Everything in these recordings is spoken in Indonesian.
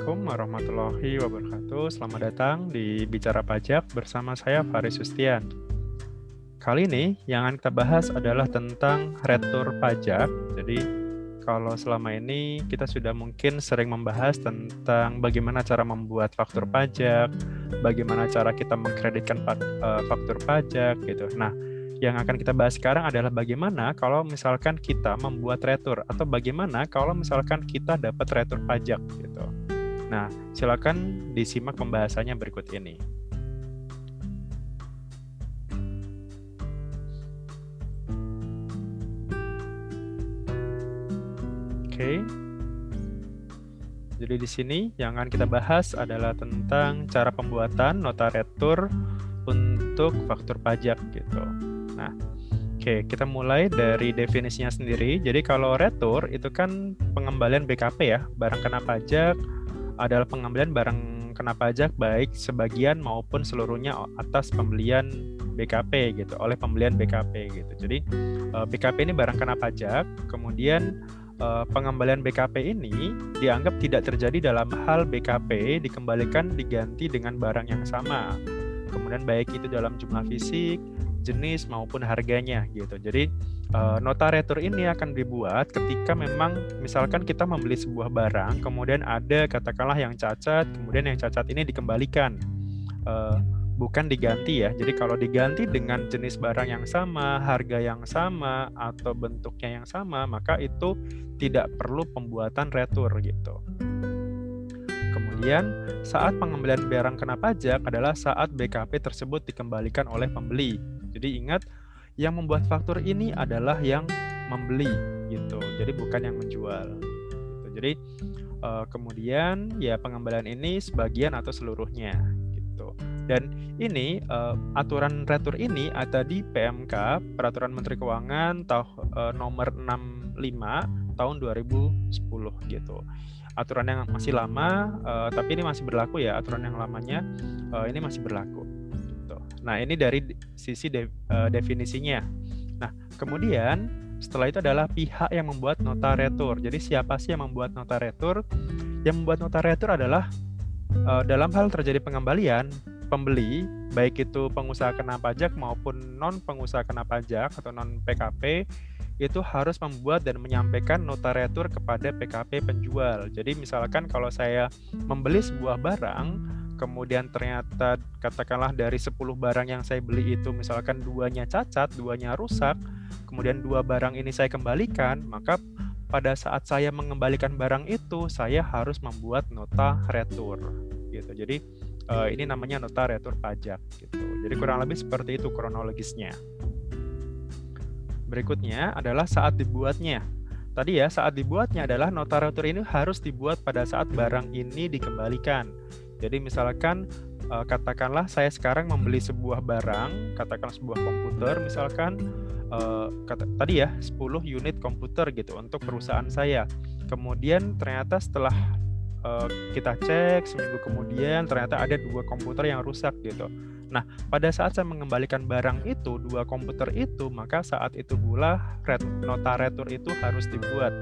Assalamualaikum warahmatullahi wabarakatuh. Selamat datang di Bicara Pajak bersama saya Faris Sustian. Kali ini yang akan kita bahas adalah tentang retur pajak. Jadi kalau selama ini kita sudah mungkin sering membahas tentang bagaimana cara membuat faktur pajak, bagaimana cara kita mengkreditkan eh, faktur pajak gitu. Nah, yang akan kita bahas sekarang adalah bagaimana kalau misalkan kita membuat retur atau bagaimana kalau misalkan kita dapat retur pajak gitu. Nah, silakan disimak pembahasannya berikut ini. Oke. Jadi di sini yang akan kita bahas adalah tentang cara pembuatan nota retur untuk faktur pajak gitu. Nah, Oke, kita mulai dari definisinya sendiri. Jadi kalau retur itu kan pengembalian BKP ya, barang kena pajak adalah pengembalian barang kena pajak baik sebagian maupun seluruhnya atas pembelian BKP gitu, oleh pembelian BKP gitu. Jadi eh, BKP ini barang kena pajak, kemudian eh, pengembalian BKP ini dianggap tidak terjadi dalam hal BKP dikembalikan diganti dengan barang yang sama. Kemudian baik itu dalam jumlah fisik, jenis maupun harganya gitu. Jadi uh, nota retur ini akan dibuat ketika memang misalkan kita membeli sebuah barang, kemudian ada katakanlah yang cacat, kemudian yang cacat ini dikembalikan. Uh, bukan diganti ya. Jadi kalau diganti dengan jenis barang yang sama, harga yang sama atau bentuknya yang sama, maka itu tidak perlu pembuatan retur gitu. Kemudian, saat pengembalian barang kena pajak adalah saat BKP tersebut dikembalikan oleh pembeli. Jadi ingat yang membuat faktur ini adalah yang membeli gitu. Jadi bukan yang menjual. Gitu. Jadi uh, kemudian ya pengembalian ini sebagian atau seluruhnya gitu. Dan ini uh, aturan retur ini ada di PMK Peraturan Menteri Keuangan tahun uh, nomor 65 tahun 2010 gitu. Aturan yang masih lama uh, tapi ini masih berlaku ya aturan yang lamanya uh, ini masih berlaku. Nah, ini dari sisi de, uh, definisinya. Nah, kemudian setelah itu adalah pihak yang membuat nota retur. Jadi siapa sih yang membuat nota retur? Yang membuat nota retur adalah uh, dalam hal terjadi pengembalian pembeli, baik itu pengusaha kena pajak maupun non pengusaha kena pajak atau non PKP itu harus membuat dan menyampaikan nota retur kepada PKP penjual. Jadi misalkan kalau saya membeli sebuah barang, kemudian ternyata katakanlah dari 10 barang yang saya beli itu misalkan duanya cacat, duanya rusak, kemudian dua barang ini saya kembalikan, maka pada saat saya mengembalikan barang itu saya harus membuat nota retur gitu. Jadi uh, ini namanya nota retur pajak gitu. Jadi kurang lebih seperti itu kronologisnya. Berikutnya adalah saat dibuatnya. Tadi ya, saat dibuatnya adalah nota retur ini harus dibuat pada saat barang ini dikembalikan. Jadi misalkan uh, katakanlah saya sekarang membeli sebuah barang, katakanlah sebuah komputer misalkan uh, kata, tadi ya 10 unit komputer gitu untuk perusahaan saya. Kemudian ternyata setelah uh, kita cek seminggu kemudian ternyata ada dua komputer yang rusak gitu. Nah, pada saat saya mengembalikan barang itu, dua komputer itu, maka saat itu pula ret, nota retur itu harus dibuat.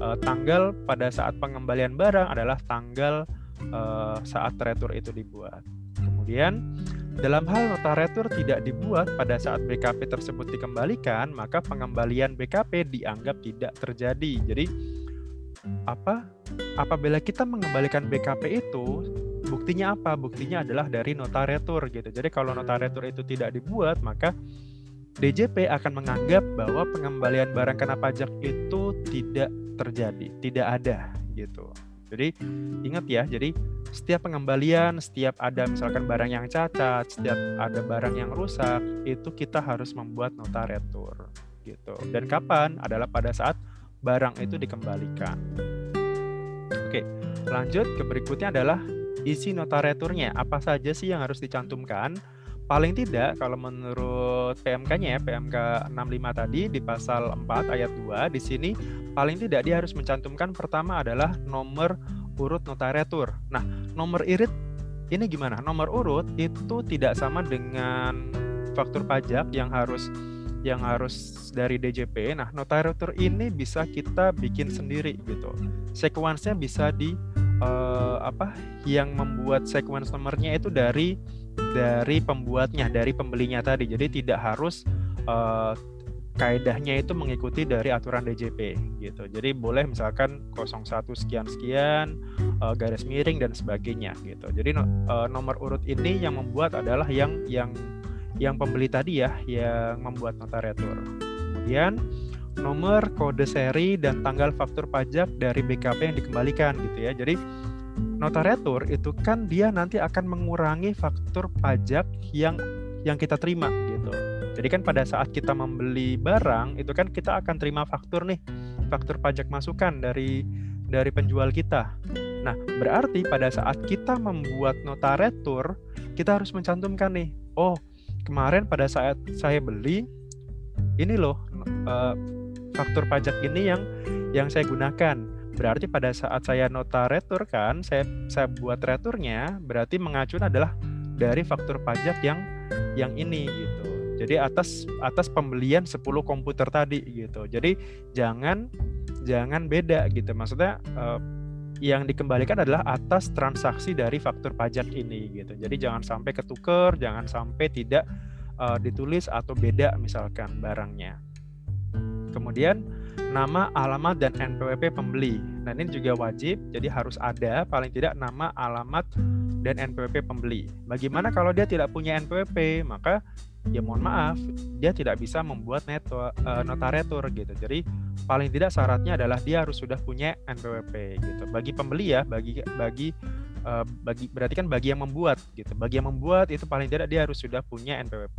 Uh, tanggal pada saat pengembalian barang adalah tanggal uh, saat retur itu dibuat. Kemudian dalam hal nota retur tidak dibuat pada saat BKP tersebut dikembalikan, maka pengembalian BKP dianggap tidak terjadi. Jadi apa? Apabila kita mengembalikan BKP itu, buktinya apa? Buktinya adalah dari nota retur gitu. Jadi kalau nota retur itu tidak dibuat, maka DJP akan menganggap bahwa pengembalian barang kena pajak itu tidak terjadi, tidak ada gitu. Jadi ingat ya, jadi setiap pengembalian, setiap ada misalkan barang yang cacat, setiap ada barang yang rusak, itu kita harus membuat nota retur gitu. Dan kapan? Adalah pada saat barang itu dikembalikan. Oke, lanjut ke berikutnya adalah isi nota returnya. Apa saja sih yang harus dicantumkan? Paling tidak kalau menurut PMK-nya ya, PMK 65 tadi di pasal 4 ayat 2 di sini paling tidak dia harus mencantumkan pertama adalah nomor urut nota retur. Nah, nomor irit ini gimana? Nomor urut itu tidak sama dengan faktur pajak yang harus yang harus dari DJP. Nah, nota retur ini bisa kita bikin sendiri gitu. Sekuensnya bisa di uh, apa yang membuat sequence nomornya itu dari dari pembuatnya, dari pembelinya tadi. Jadi tidak harus uh, kaedahnya itu mengikuti dari aturan DJP gitu. Jadi boleh misalkan 01 sekian sekian uh, garis miring dan sebagainya gitu. Jadi no, uh, nomor urut ini yang membuat adalah yang yang yang pembeli tadi ya yang membuat nota retur. Kemudian nomor kode seri dan tanggal faktur pajak dari BKP yang dikembalikan gitu ya. Jadi nota retur itu kan dia nanti akan mengurangi faktur pajak yang yang kita terima gitu. Jadi kan pada saat kita membeli barang itu kan kita akan terima faktur nih, faktur pajak masukan dari dari penjual kita. Nah, berarti pada saat kita membuat nota retur, kita harus mencantumkan nih, oh, kemarin pada saat saya beli ini loh uh, faktur pajak ini yang yang saya gunakan Berarti pada saat saya nota retur kan, saya saya buat returnya berarti mengacu adalah dari faktur pajak yang yang ini gitu. Jadi atas atas pembelian 10 komputer tadi gitu. Jadi jangan jangan beda gitu. Maksudnya uh, yang dikembalikan adalah atas transaksi dari faktur pajak ini gitu. Jadi jangan sampai ketuker, jangan sampai tidak uh, ditulis atau beda misalkan barangnya. Kemudian nama, alamat, dan NPWP pembeli. Nah ini juga wajib, jadi harus ada paling tidak nama, alamat, dan NPWP pembeli. Bagaimana kalau dia tidak punya NPWP? Maka ya mohon maaf, dia tidak bisa membuat neto, uh, nota retur gitu. Jadi paling tidak syaratnya adalah dia harus sudah punya NPWP gitu. Bagi pembeli ya, bagi bagi uh, bagi berarti kan bagi yang membuat gitu. Bagi yang membuat itu paling tidak dia harus sudah punya NPWP.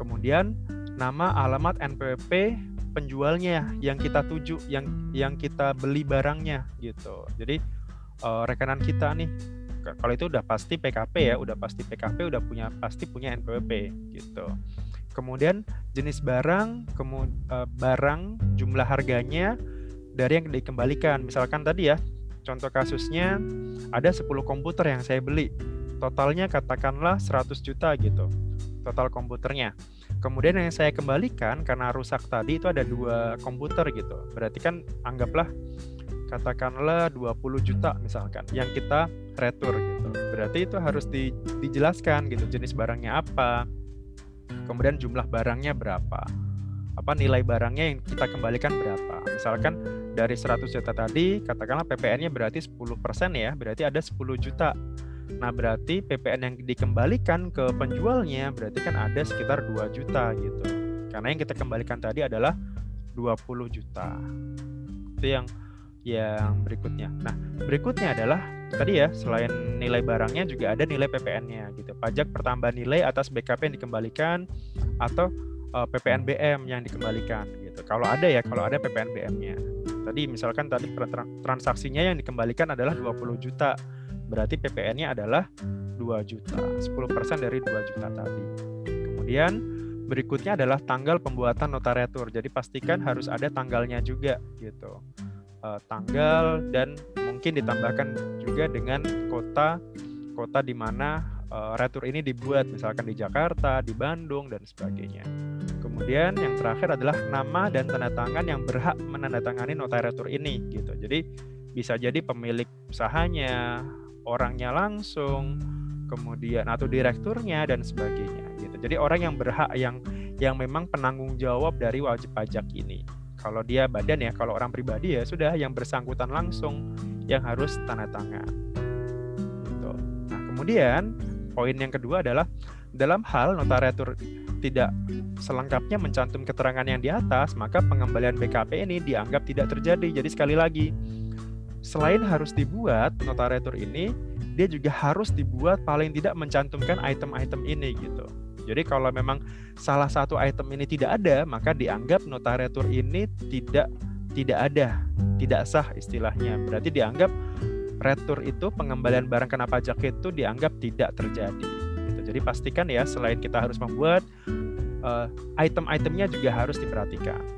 Kemudian nama, alamat, NPWP penjualnya yang kita tuju, yang yang kita beli barangnya gitu. Jadi uh, rekanan kita nih kalau itu udah pasti PKP ya, udah pasti PKP, udah punya pasti punya NPWP gitu. Kemudian jenis barang, kemudian uh, barang, jumlah harganya dari yang dikembalikan. Misalkan tadi ya, contoh kasusnya ada 10 komputer yang saya beli. Totalnya katakanlah 100 juta gitu. Total komputernya. Kemudian yang saya kembalikan karena rusak tadi itu ada dua komputer gitu. Berarti kan anggaplah katakanlah 20 juta misalkan yang kita retur gitu. Berarti itu harus di, dijelaskan gitu jenis barangnya apa. Kemudian jumlah barangnya berapa. Apa nilai barangnya yang kita kembalikan berapa. Misalkan dari 100 juta tadi katakanlah PPN-nya berarti 10% ya, berarti ada 10 juta Nah, berarti PPN yang dikembalikan ke penjualnya berarti kan ada sekitar 2 juta gitu. Karena yang kita kembalikan tadi adalah 20 juta. Itu yang yang berikutnya. Nah, berikutnya adalah tadi ya, selain nilai barangnya juga ada nilai PPN-nya gitu. Pajak pertambahan nilai atas BKP yang dikembalikan atau uh, eh, PPN BM yang dikembalikan gitu. Kalau ada ya, kalau ada PPN BM-nya. Tadi misalkan tadi transaksinya yang dikembalikan adalah 20 juta berarti PPN-nya adalah 2 juta, 10% dari 2 juta tadi. Kemudian berikutnya adalah tanggal pembuatan nota retur. Jadi pastikan harus ada tanggalnya juga gitu. E, tanggal dan mungkin ditambahkan juga dengan kota kota di mana e, retur ini dibuat, misalkan di Jakarta, di Bandung dan sebagainya. Kemudian yang terakhir adalah nama dan tanda tangan yang berhak menandatangani nota retur ini gitu. Jadi bisa jadi pemilik usahanya, orangnya langsung, kemudian atau direkturnya dan sebagainya gitu. Jadi orang yang berhak yang yang memang penanggung jawab dari wajib pajak ini. Kalau dia badan ya, kalau orang pribadi ya sudah yang bersangkutan langsung yang harus tanda tangan. Gitu. Nah, kemudian poin yang kedua adalah dalam hal notariatur tidak selengkapnya mencantum keterangan yang di atas, maka pengembalian BKP ini dianggap tidak terjadi. Jadi sekali lagi, selain harus dibuat notariatur ini, dia juga harus dibuat paling tidak mencantumkan item-item ini gitu. Jadi kalau memang salah satu item ini tidak ada, maka dianggap notariatur ini tidak tidak ada, tidak sah istilahnya. Berarti dianggap retur itu pengembalian barang kena pajak itu dianggap tidak terjadi. Gitu. Jadi pastikan ya selain kita harus membuat uh, item-itemnya juga harus diperhatikan.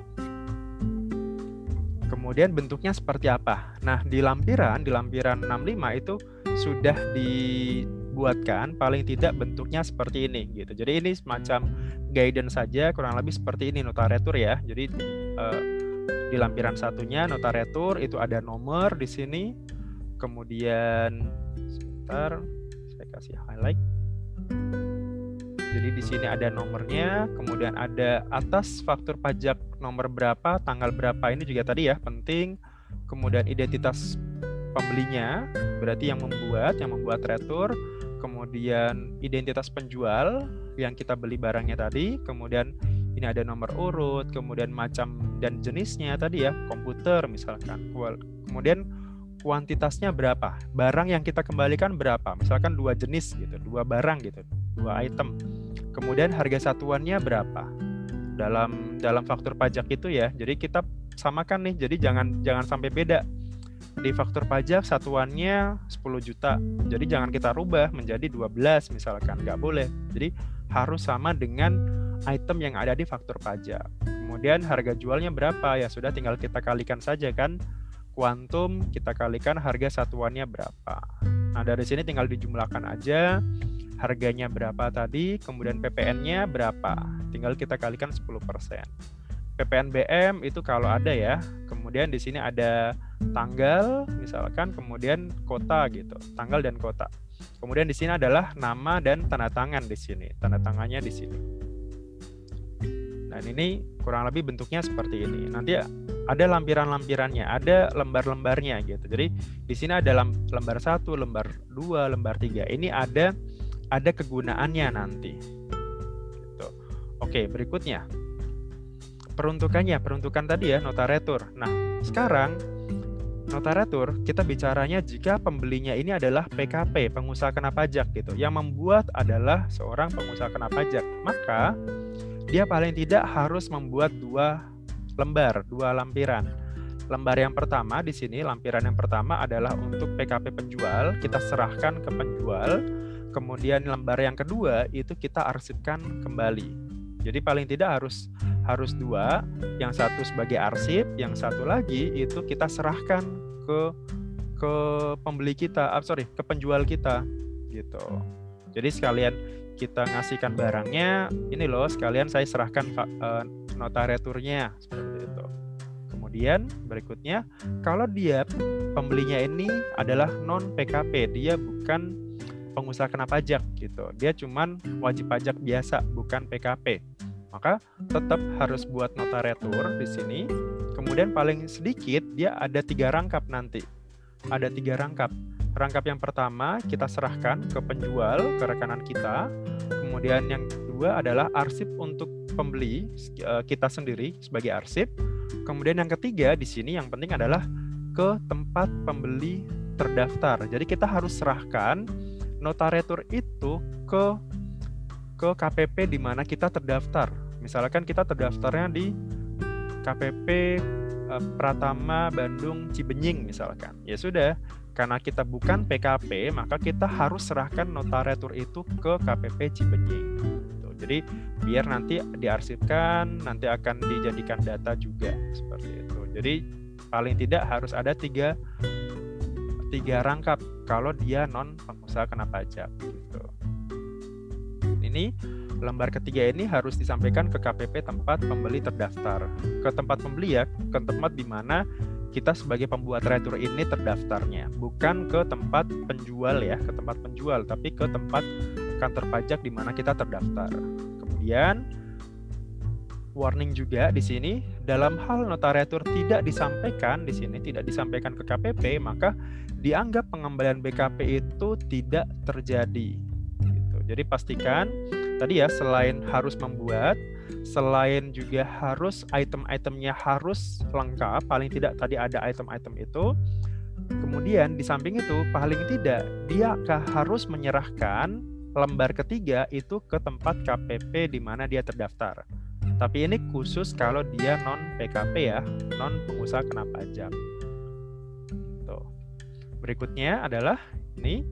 Kemudian bentuknya seperti apa? Nah, di lampiran, di lampiran 65 itu sudah dibuatkan paling tidak bentuknya seperti ini gitu. Jadi ini semacam guidance saja kurang lebih seperti ini notaretur ya. Jadi eh, di lampiran satunya notaretur itu ada nomor di sini. Kemudian sebentar saya kasih highlight. Jadi di sini ada nomornya, kemudian ada atas faktur pajak nomor berapa, tanggal berapa ini juga tadi ya penting. Kemudian identitas pembelinya, berarti yang membuat, yang membuat retur, kemudian identitas penjual yang kita beli barangnya tadi, kemudian ini ada nomor urut, kemudian macam dan jenisnya tadi ya, komputer misalkan. Kemudian kuantitasnya berapa, barang yang kita kembalikan berapa, misalkan dua jenis gitu, dua barang gitu, dua item. Kemudian harga satuannya berapa? Dalam dalam faktur pajak itu ya. Jadi kita samakan nih. Jadi jangan jangan sampai beda. Di faktur pajak satuannya 10 juta. Jadi jangan kita rubah menjadi 12 misalkan. Nggak boleh. Jadi harus sama dengan item yang ada di faktur pajak. Kemudian harga jualnya berapa? Ya sudah tinggal kita kalikan saja kan. Kuantum kita kalikan harga satuannya berapa. Nah, dari sini tinggal dijumlahkan aja harganya berapa tadi, kemudian PPN-nya berapa. Tinggal kita kalikan 10%. PPN BM itu kalau ada ya. Kemudian di sini ada tanggal misalkan, kemudian kota gitu, tanggal dan kota. Kemudian di sini adalah nama dan tanda tangan di sini, tanda tangannya di sini. Dan ini kurang lebih bentuknya seperti ini. Nanti ada lampiran-lampirannya, ada lembar-lembarnya gitu. Jadi di sini ada lembar satu, lembar dua, lembar tiga. Ini ada ada kegunaannya nanti. Gitu. Oke, berikutnya. Peruntukannya, peruntukan tadi ya, nota retur. Nah, sekarang nota retur kita bicaranya jika pembelinya ini adalah PKP, pengusaha kena pajak gitu. Yang membuat adalah seorang pengusaha kena pajak. Maka dia paling tidak harus membuat dua lembar, dua lampiran. Lembar yang pertama di sini, lampiran yang pertama adalah untuk PKP penjual, kita serahkan ke penjual kemudian lembar yang kedua itu kita arsipkan kembali. Jadi paling tidak harus harus dua, yang satu sebagai arsip, yang satu lagi itu kita serahkan ke ke pembeli kita, ah, sorry, ke penjual kita gitu. Jadi sekalian kita ngasihkan barangnya, ini loh sekalian saya serahkan uh, nota returnya seperti itu. Kemudian berikutnya, kalau dia pembelinya ini adalah non PKP, dia bukan pengusaha kena pajak gitu. Dia cuman wajib pajak biasa, bukan PKP. Maka tetap harus buat nota retur di sini. Kemudian paling sedikit dia ada tiga rangkap nanti. Ada tiga rangkap. Rangkap yang pertama kita serahkan ke penjual, ke rekanan kita. Kemudian yang kedua adalah arsip untuk pembeli eh, kita sendiri sebagai arsip. Kemudian yang ketiga di sini yang penting adalah ke tempat pembeli terdaftar. Jadi kita harus serahkan notaretur itu ke ke KPP di mana kita terdaftar. Misalkan kita terdaftarnya di KPP eh, Pratama Bandung Cibenying misalkan. Ya sudah, karena kita bukan PKP, maka kita harus serahkan notaretur itu ke KPP Cibenying. Tuh, jadi biar nanti diarsipkan, nanti akan dijadikan data juga seperti itu. Jadi paling tidak harus ada tiga tiga rangkap kalau dia non pengusaha kena pajak gitu. Ini lembar ketiga ini harus disampaikan ke KPP tempat pembeli terdaftar. Ke tempat pembeli ya, ke tempat di mana kita sebagai pembuat retur ini terdaftarnya, bukan ke tempat penjual ya, ke tempat penjual, tapi ke tempat kantor pajak di mana kita terdaftar. Kemudian warning juga di sini dalam hal notariatur tidak disampaikan di sini tidak disampaikan ke KPP maka dianggap pengembalian BKP itu tidak terjadi gitu. Jadi pastikan tadi ya selain harus membuat selain juga harus item-itemnya harus lengkap paling tidak tadi ada item-item itu kemudian di samping itu paling tidak dia harus menyerahkan lembar ketiga itu ke tempat KPP di mana dia terdaftar. Tapi ini khusus kalau dia non PKP ya, non pengusaha kena pajak. Tuh. Berikutnya adalah ini.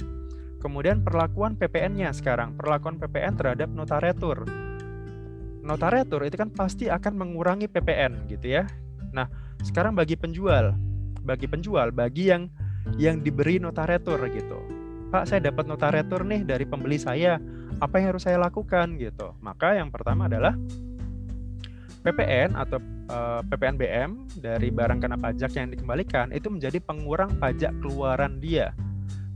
Kemudian perlakuan PPN-nya sekarang, perlakuan PPN terhadap notaretur. Notaretur itu kan pasti akan mengurangi PPN gitu ya. Nah, sekarang bagi penjual, bagi penjual, bagi yang yang diberi notaretur gitu. Pak, saya dapat notaretur nih dari pembeli saya. Apa yang harus saya lakukan gitu? Maka yang pertama adalah PPN atau uh, PPNBM dari barang kena pajak yang dikembalikan itu menjadi pengurang pajak keluaran dia.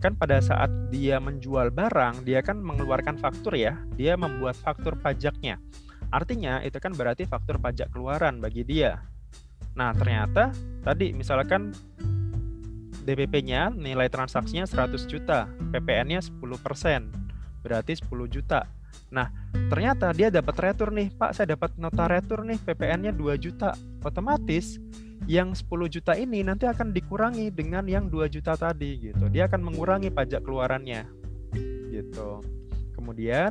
Kan pada saat dia menjual barang, dia kan mengeluarkan faktur ya, dia membuat faktur pajaknya. Artinya itu kan berarti faktur pajak keluaran bagi dia. Nah, ternyata tadi misalkan DPP-nya nilai transaksinya 100 juta, PPN-nya 10%, berarti 10 juta. Nah, ternyata dia dapat retur nih, Pak, saya dapat nota retur nih, PPN-nya 2 juta. Otomatis yang 10 juta ini nanti akan dikurangi dengan yang 2 juta tadi gitu. Dia akan mengurangi pajak keluarannya. Gitu. Kemudian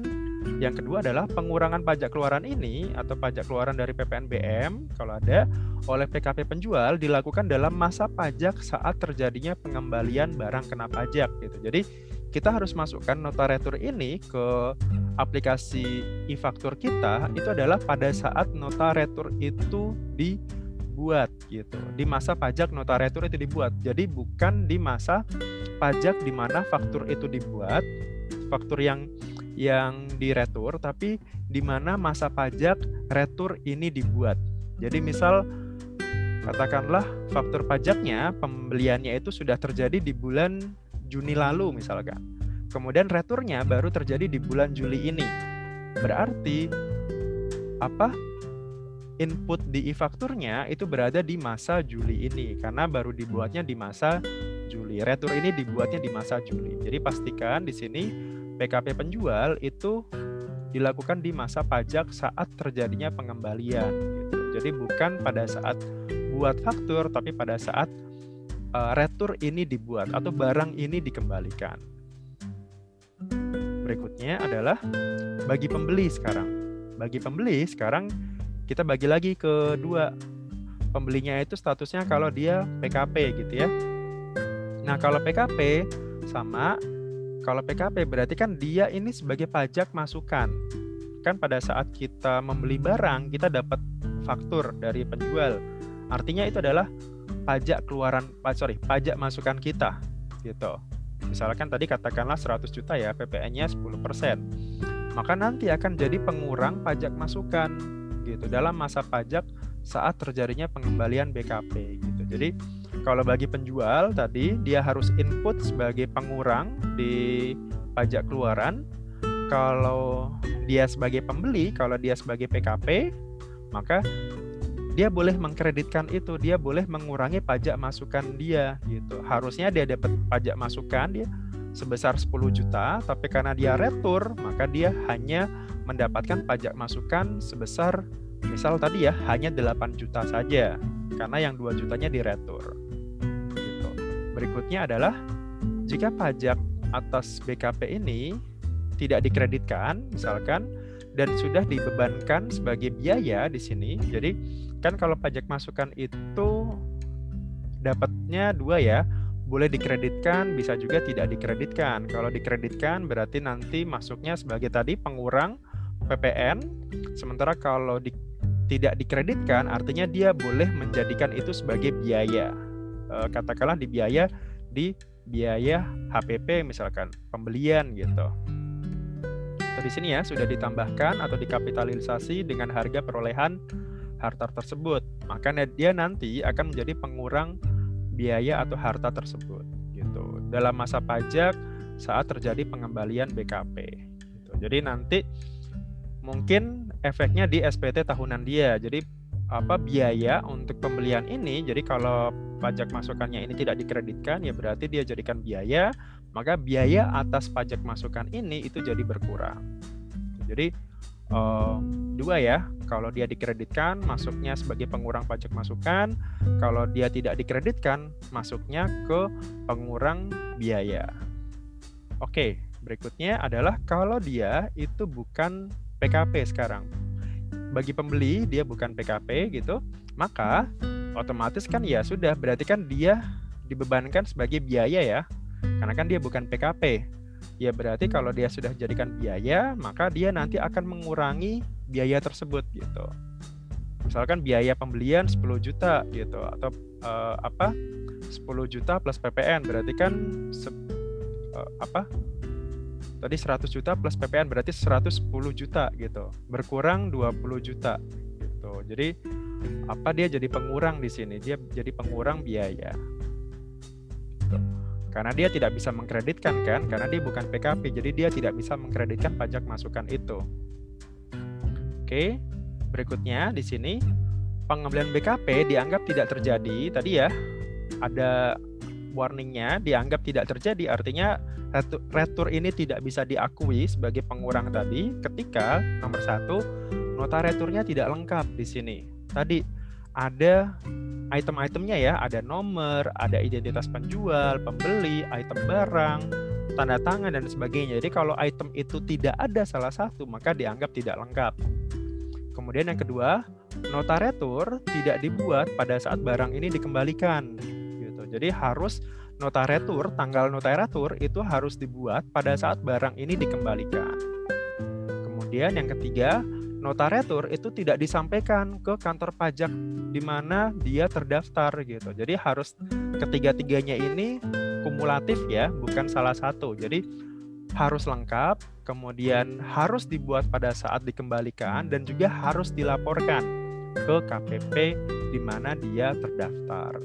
yang kedua adalah pengurangan pajak keluaran ini atau pajak keluaran dari PPNBM kalau ada oleh PKP penjual dilakukan dalam masa pajak saat terjadinya pengembalian barang kena pajak gitu. Jadi kita harus masukkan nota retur ini ke aplikasi e-faktur kita itu adalah pada saat nota retur itu dibuat gitu. Di masa pajak nota retur itu dibuat. Jadi bukan di masa pajak di mana faktur itu dibuat, faktur yang yang diretur, tapi di mana masa pajak retur ini dibuat. Jadi misal katakanlah faktur pajaknya pembeliannya itu sudah terjadi di bulan Juni lalu misalkan. Kemudian returnya baru terjadi di bulan Juli ini. Berarti apa? Input di e-fakturnya itu berada di masa Juli ini karena baru dibuatnya di masa Juli. Retur ini dibuatnya di masa Juli. Jadi pastikan di sini PKP penjual itu dilakukan di masa pajak saat terjadinya pengembalian gitu. Jadi bukan pada saat buat faktur tapi pada saat uh, retur ini dibuat atau barang ini dikembalikan. Berikutnya adalah bagi pembeli sekarang. Bagi pembeli sekarang kita bagi lagi ke dua. Pembelinya itu statusnya kalau dia PKP gitu ya. Nah, kalau PKP sama kalau PKP berarti kan dia ini sebagai pajak masukan. Kan pada saat kita membeli barang, kita dapat faktur dari penjual. Artinya itu adalah pajak keluaran, sorry, pajak masukan kita, gitu. Misalkan tadi katakanlah 100 juta ya, PPN-nya 10%. Maka nanti akan jadi pengurang pajak masukan, gitu, dalam masa pajak saat terjadinya pengembalian BKP, gitu. Jadi kalau bagi penjual tadi dia harus input sebagai pengurang di pajak keluaran. Kalau dia sebagai pembeli, kalau dia sebagai PKP, maka dia boleh mengkreditkan itu, dia boleh mengurangi pajak masukan dia gitu. Harusnya dia dapat pajak masukan dia sebesar 10 juta, tapi karena dia retur, maka dia hanya mendapatkan pajak masukan sebesar misal tadi ya hanya 8 juta saja karena yang 2 jutanya diretur. Gitu. Berikutnya adalah jika pajak atas BKP ini tidak dikreditkan misalkan dan sudah dibebankan sebagai biaya di sini. Jadi kan kalau pajak masukan itu dapatnya dua ya, boleh dikreditkan, bisa juga tidak dikreditkan. Kalau dikreditkan berarti nanti masuknya sebagai tadi pengurang PPN, sementara kalau di tidak dikreditkan artinya dia boleh menjadikan itu sebagai biaya. E, katakanlah di biaya di biaya HPP misalkan pembelian gitu. Di sini ya sudah ditambahkan atau dikapitalisasi dengan harga perolehan harta tersebut. Maka dia nanti akan menjadi pengurang biaya atau harta tersebut gitu. Dalam masa pajak saat terjadi pengembalian BKP. Gitu. Jadi nanti mungkin efeknya di SPT tahunan dia. Jadi apa biaya untuk pembelian ini jadi kalau pajak masukannya ini tidak dikreditkan ya berarti dia jadikan biaya maka biaya atas pajak masukan ini itu jadi berkurang jadi uh, dua ya kalau dia dikreditkan masuknya sebagai pengurang pajak masukan kalau dia tidak dikreditkan masuknya ke pengurang biaya oke berikutnya adalah kalau dia itu bukan PKP sekarang. Bagi pembeli dia bukan PKP gitu, maka otomatis kan ya sudah berarti kan dia dibebankan sebagai biaya ya. Karena kan dia bukan PKP. Ya berarti kalau dia sudah jadikan biaya, maka dia nanti akan mengurangi biaya tersebut gitu. Misalkan biaya pembelian 10 juta gitu atau uh, apa? 10 juta plus PPN berarti kan uh, apa? tadi 100 juta plus PPN berarti 110 juta gitu. Berkurang 20 juta gitu. Jadi apa dia jadi pengurang di sini? Dia jadi pengurang biaya. Gitu. Karena dia tidak bisa mengkreditkan kan, karena dia bukan PKP, jadi dia tidak bisa mengkreditkan pajak masukan itu. Oke, berikutnya di sini pengambilan BKP dianggap tidak terjadi. Tadi ya ada warningnya dianggap tidak terjadi, artinya retur ini tidak bisa diakui sebagai pengurang tadi ketika nomor satu nota returnya tidak lengkap di sini. Tadi ada item-itemnya ya, ada nomor, ada identitas penjual, pembeli, item barang, tanda tangan dan sebagainya. Jadi kalau item itu tidak ada salah satu maka dianggap tidak lengkap. Kemudian yang kedua, nota retur tidak dibuat pada saat barang ini dikembalikan. Gitu. Jadi harus nota retur, tanggal nota retur itu harus dibuat pada saat barang ini dikembalikan. Kemudian yang ketiga, nota retur itu tidak disampaikan ke kantor pajak di mana dia terdaftar gitu. Jadi harus ketiga-tiganya ini kumulatif ya, bukan salah satu. Jadi harus lengkap, kemudian harus dibuat pada saat dikembalikan dan juga harus dilaporkan ke KPP di mana dia terdaftar.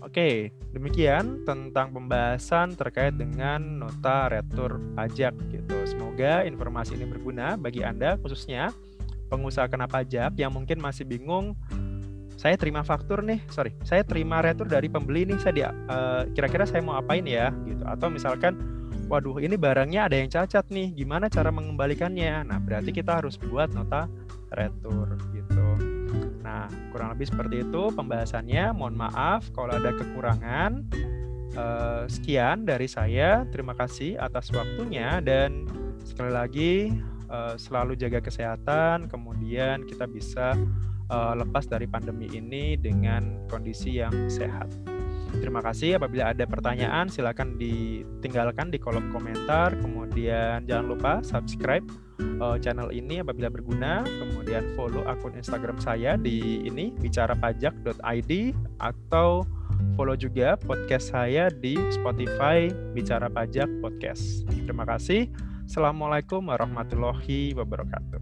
Oke, demikian tentang pembahasan terkait dengan nota retur pajak gitu. Semoga informasi ini berguna bagi Anda khususnya pengusaha kena pajak yang mungkin masih bingung saya terima faktur nih, sorry, saya terima retur dari pembeli nih, saya dia uh, kira-kira saya mau apain ya gitu. Atau misalkan waduh ini barangnya ada yang cacat nih, gimana cara mengembalikannya? Nah, berarti kita harus buat nota retur gitu. Nah, kurang lebih seperti itu pembahasannya. Mohon maaf kalau ada kekurangan. Uh, sekian dari saya. Terima kasih atas waktunya dan sekali lagi uh, selalu jaga kesehatan. Kemudian kita bisa uh, lepas dari pandemi ini dengan kondisi yang sehat. Terima kasih. Apabila ada pertanyaan, silakan ditinggalkan di kolom komentar. Kemudian jangan lupa subscribe uh, channel ini apabila berguna. Kemudian follow akun Instagram saya di ini bicarapajak.id atau follow juga podcast saya di Spotify Bicara Pajak Podcast. Terima kasih. Assalamualaikum warahmatullahi wabarakatuh.